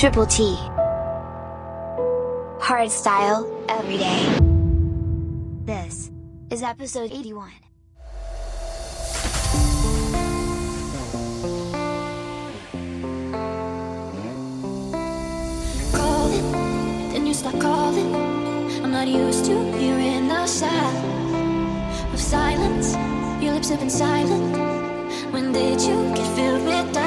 Triple T. Hardstyle, every day. This is episode 81. Calling, then you stop calling. I'm not used to hearing the sound of silence. Your lips have been silent. When did you get filled with?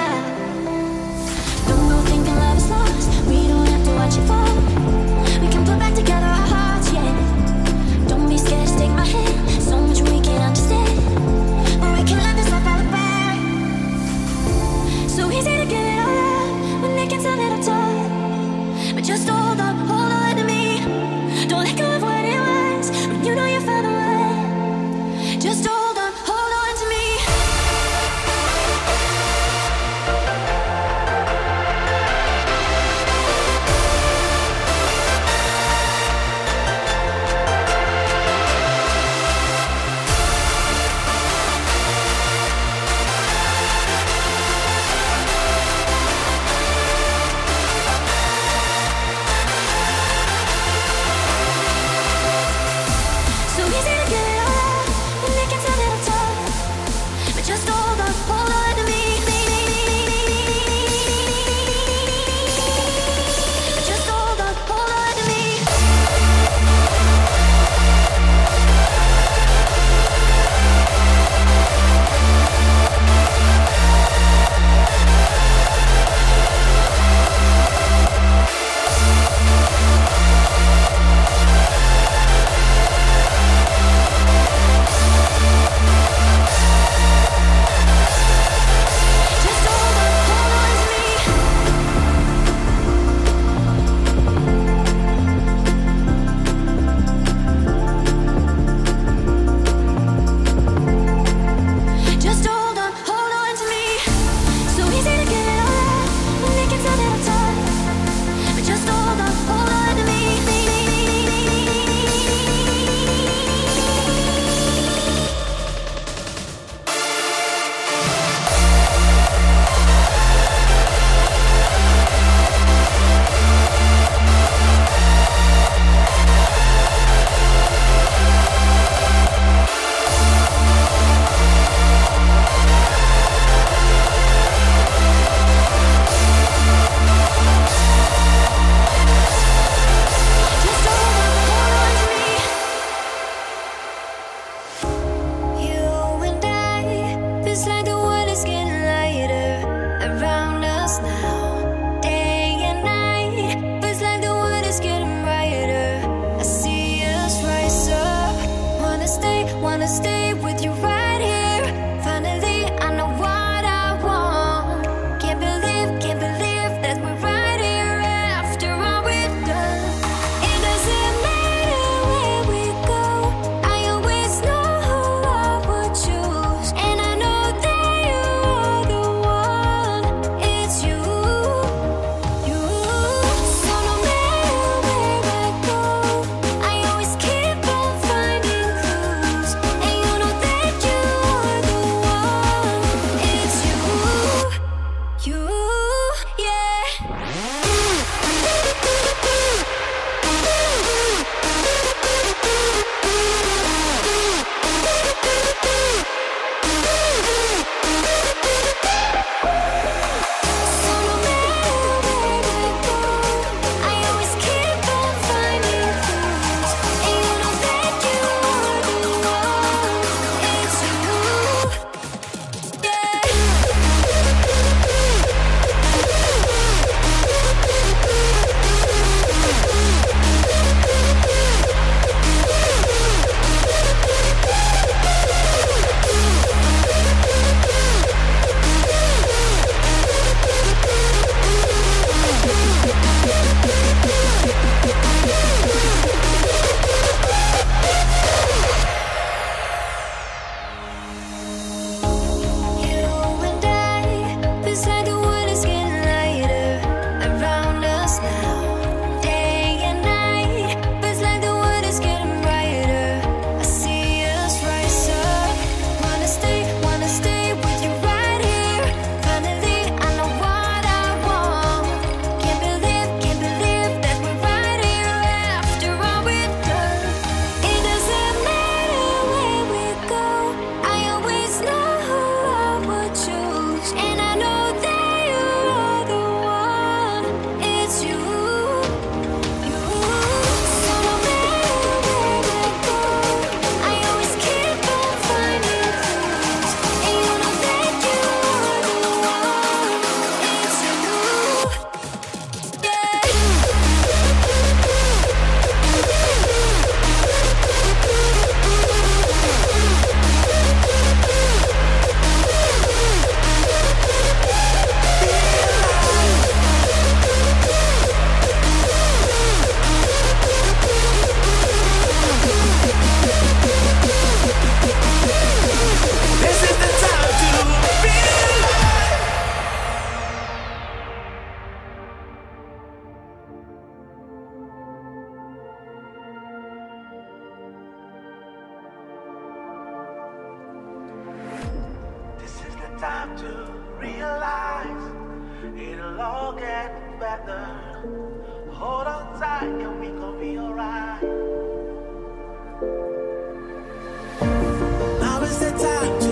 These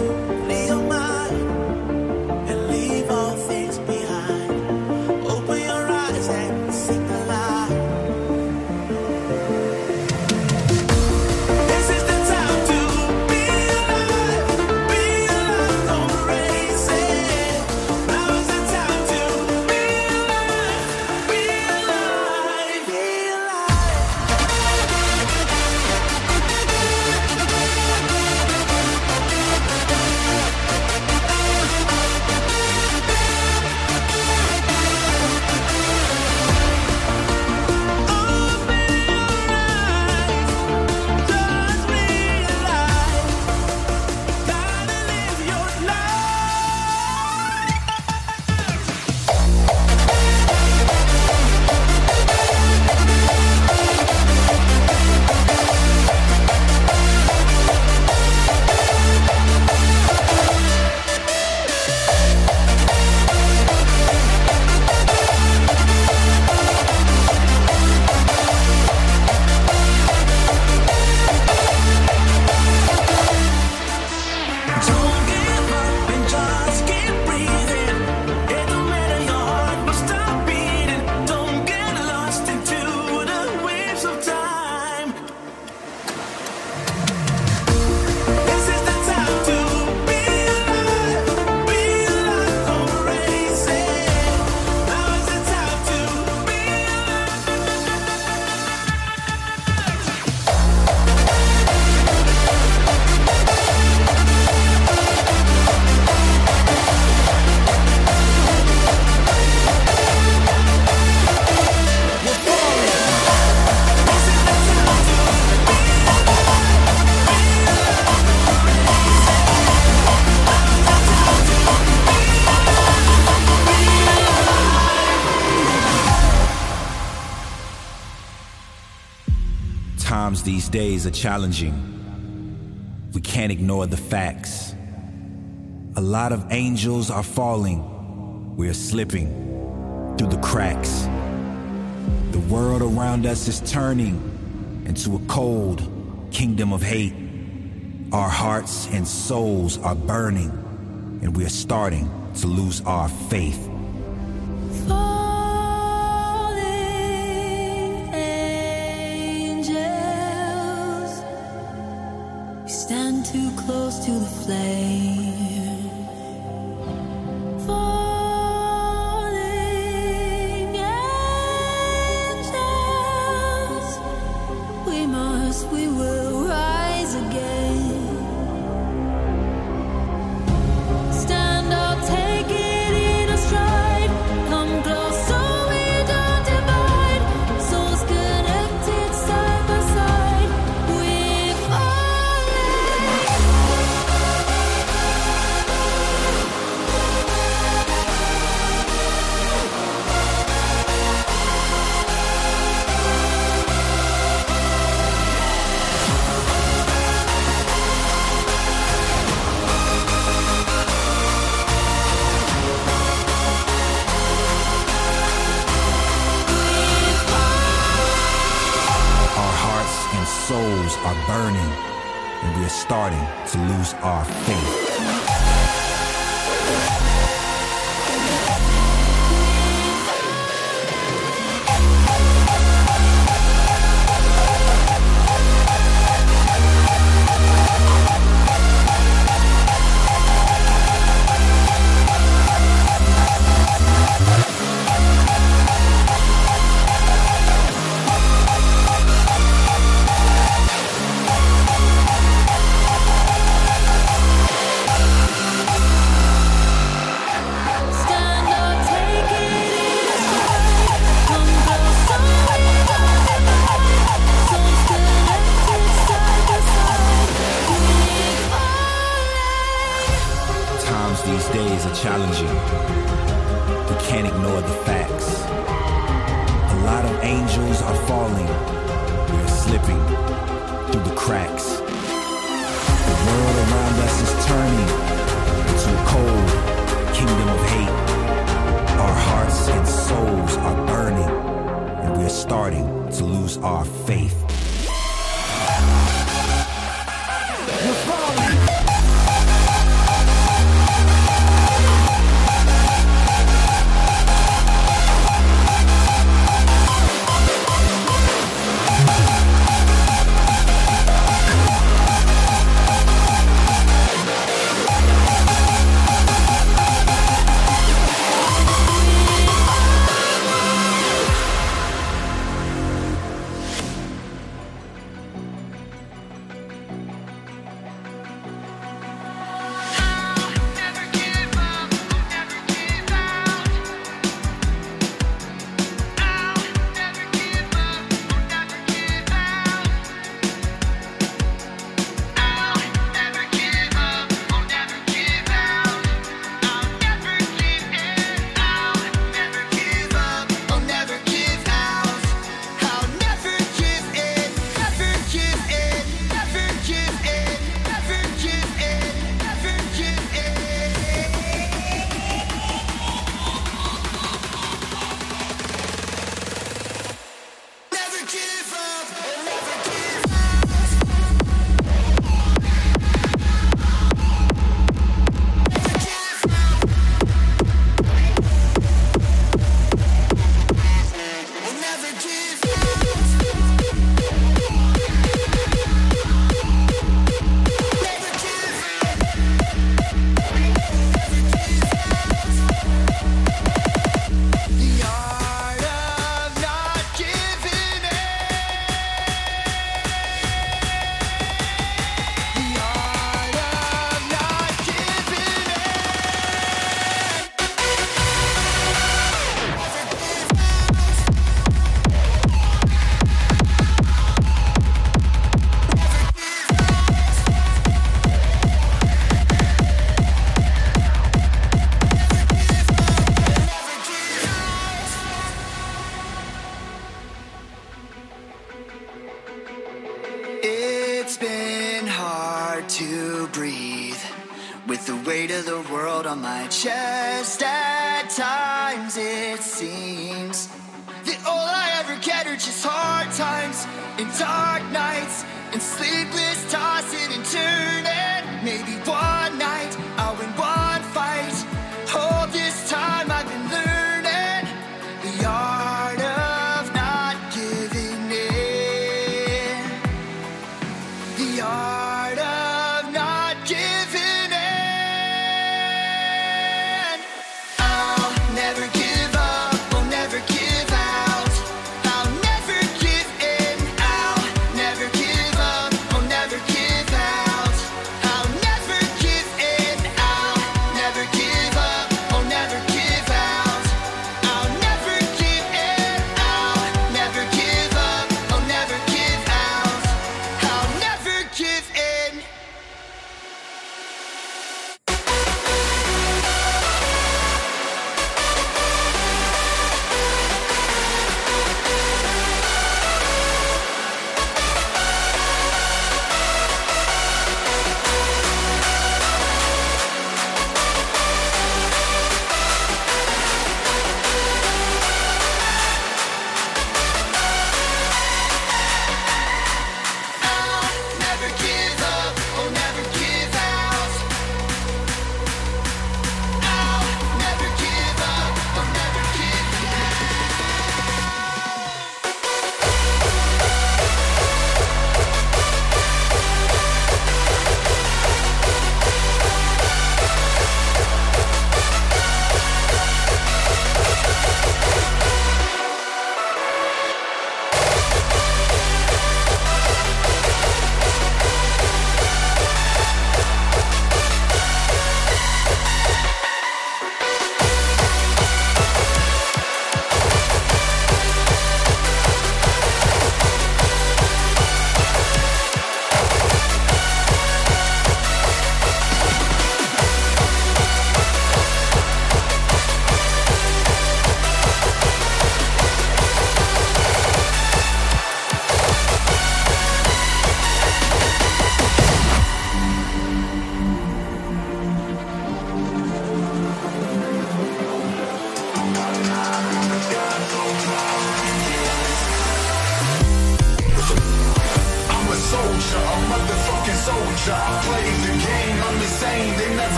days are challenging. We can't ignore the facts. A lot of angels are falling. We're slipping through the cracks. The world around us is turning into a cold kingdom of hate. Our hearts and souls are burning, and we are starting to lose our faith. To the flame. Kingdom of hate. Our hearts and souls are burning.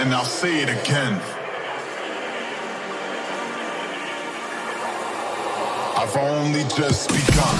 And I'll say it again. I've only just begun.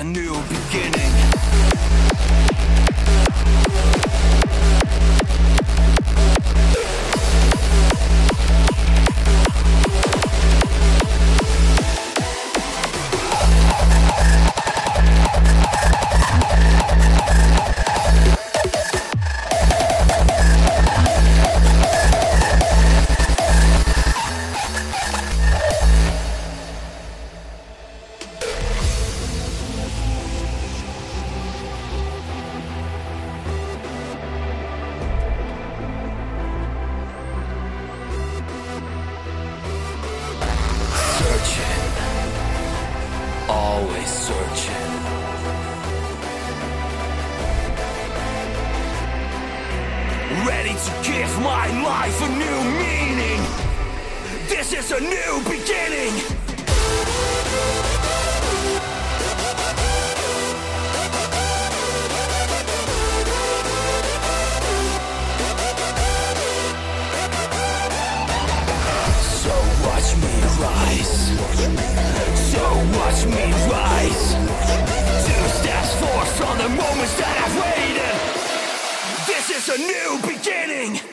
A new searching. Ready to give my life a new meaning. This is a new beginning. So watch me rise. So watch me rise. From the moments that I've waited. This is a new beginning.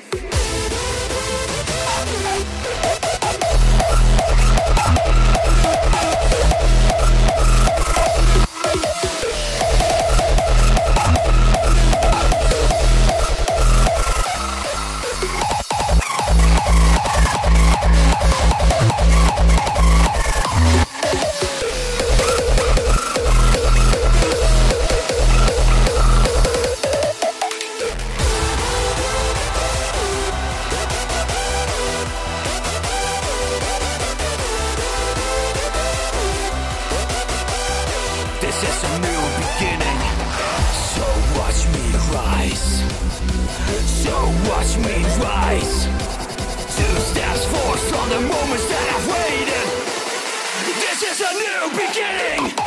This is a new beginning. So watch me rise. So watch me rise. Two steps forward from the moments that I've waited. This is a new beginning.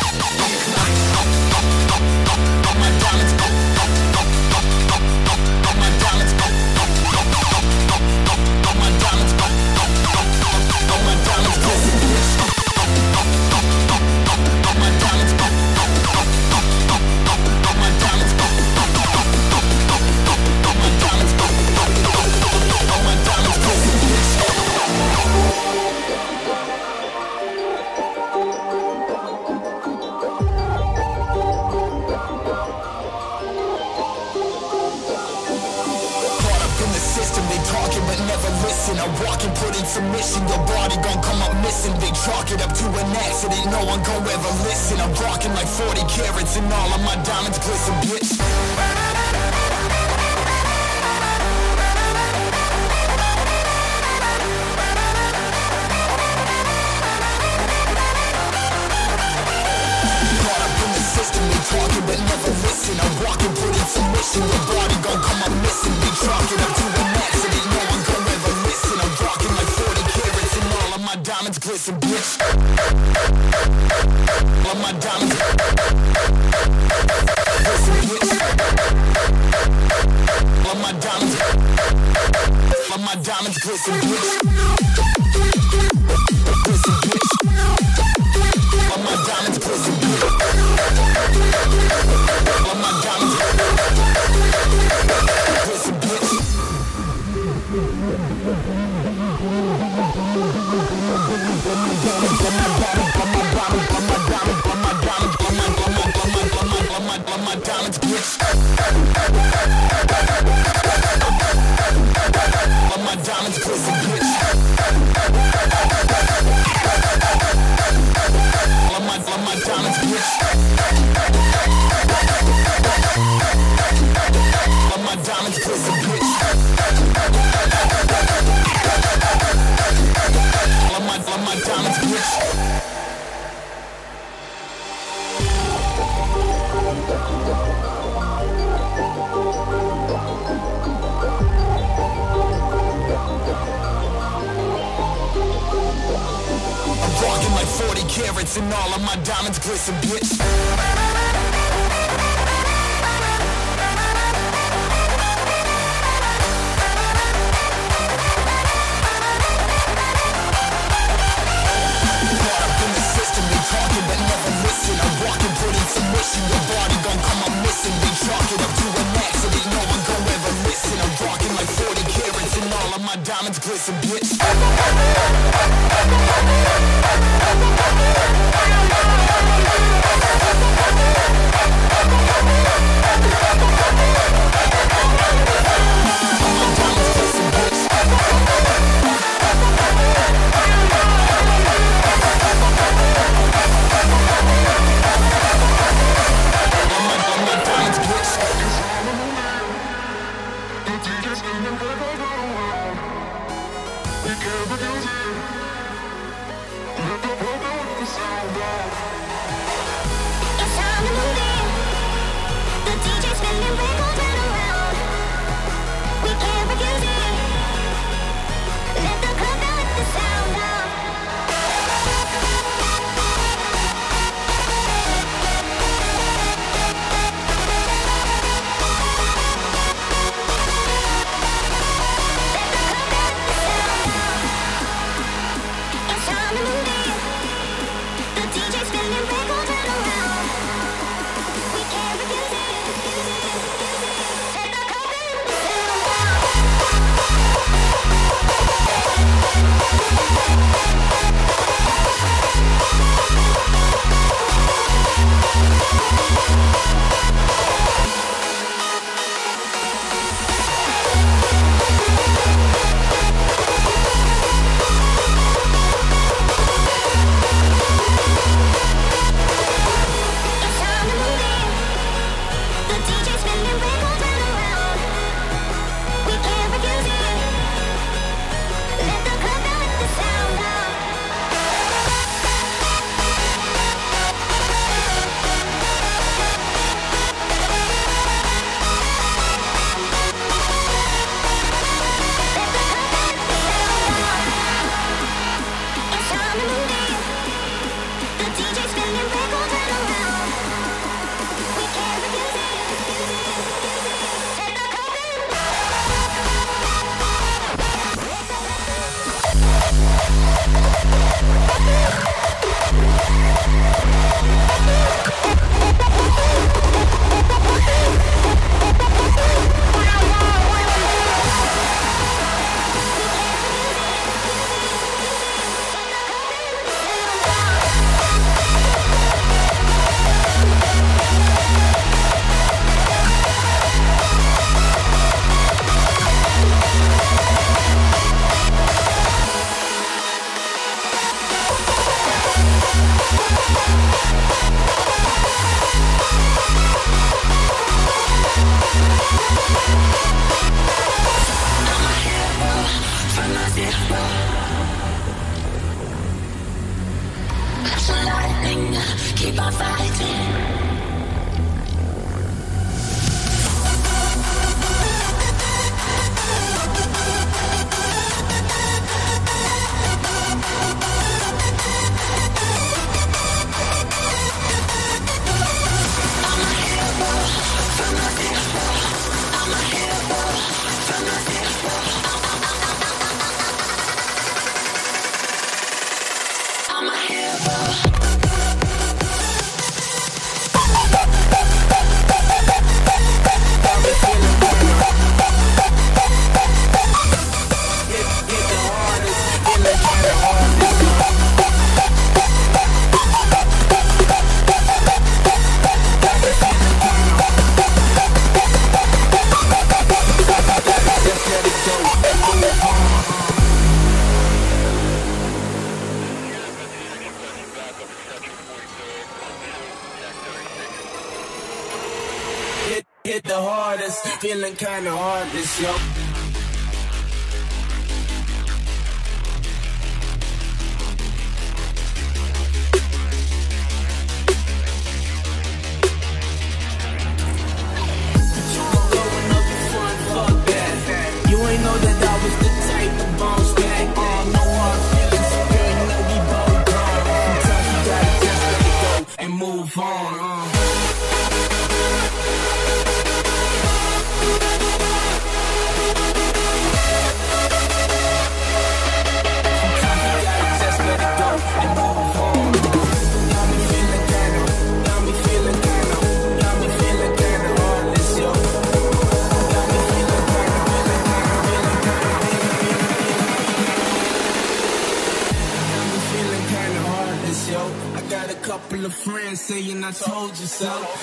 Oh, passion Your body gon' come up missing. They chalk it up to an accident. No one gon' ever listen. I'm rockin' like 40 carats And all of my diamonds glisten, bitch. Talking but never listen. I'm walking, putting submission. Your body gon' come up missing. They chalk it up to diamonds glisten, bitch. All my diamonds glisten, bitch. All my diamonds. Diamonds glisten, bitch. Glisten, bitch. All my diamonds glisten. my diamonds, pussy bitch. All of my, all of my diamonds, bitch. I'm rocking like 40 carats and all of my diamonds glisten, bitch. missing. The body gon' come, I'm missing. They chalk it up to a max, so they know I gon' ever listen. I'm rocking like 40 carats and all of my diamonds glisten, bitch. Told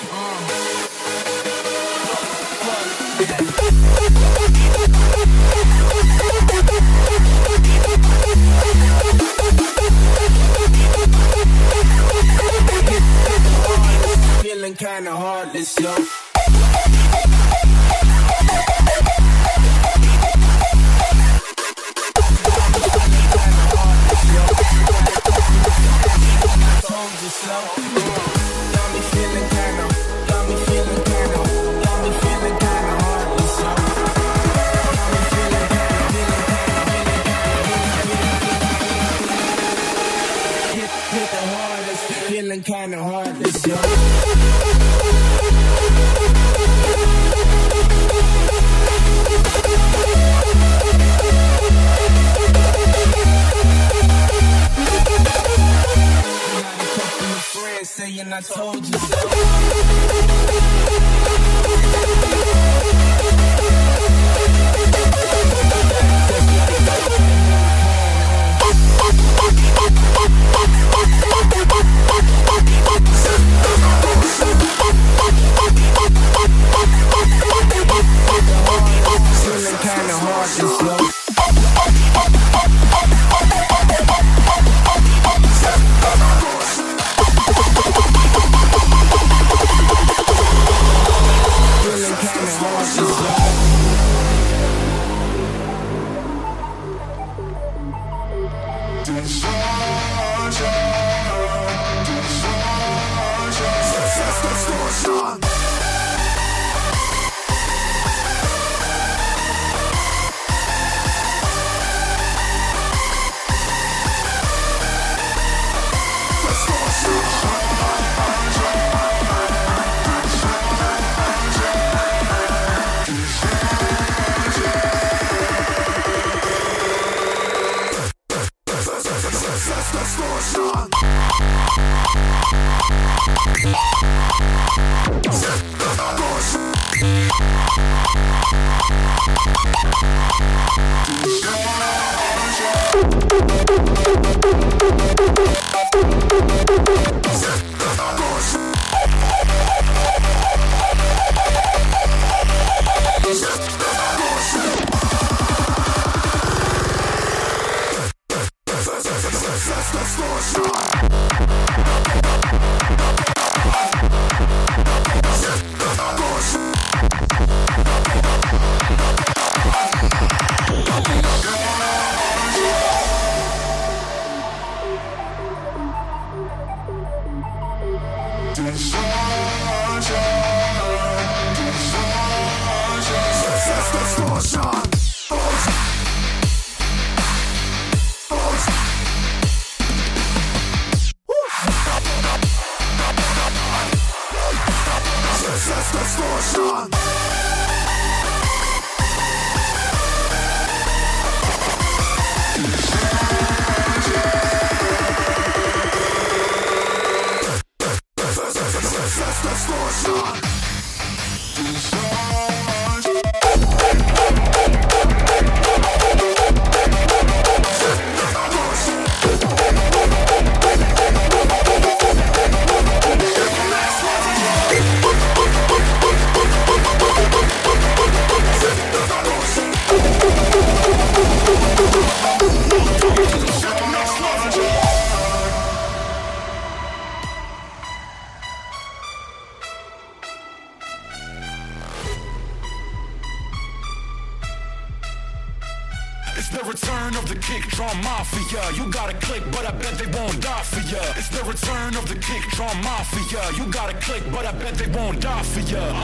Set the Resist just a distortion. that they won't die for ya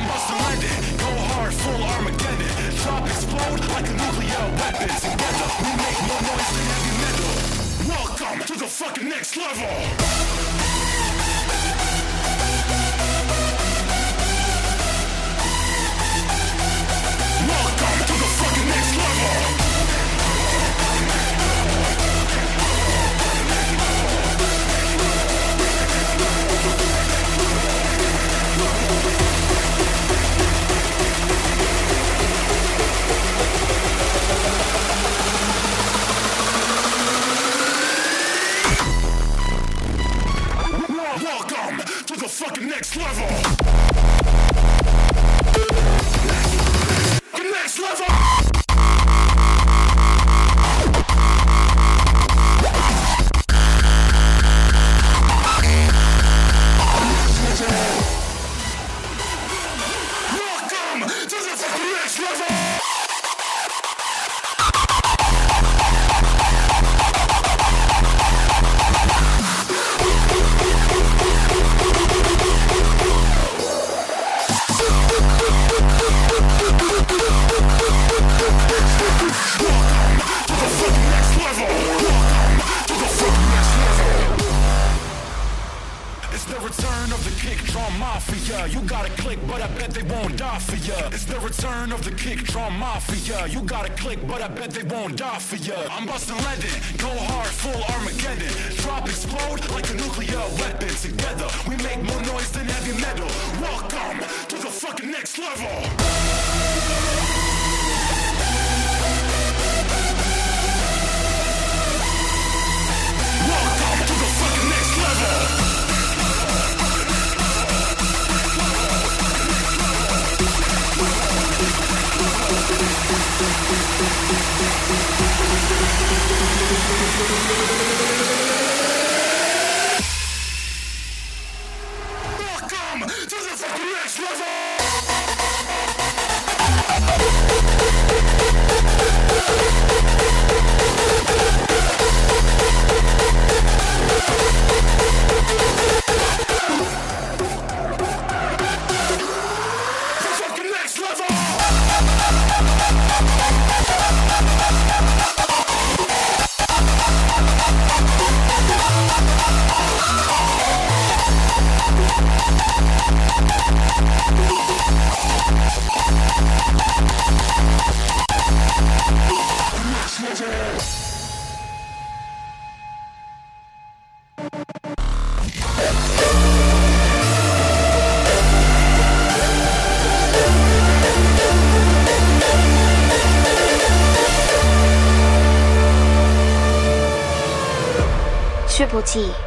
지.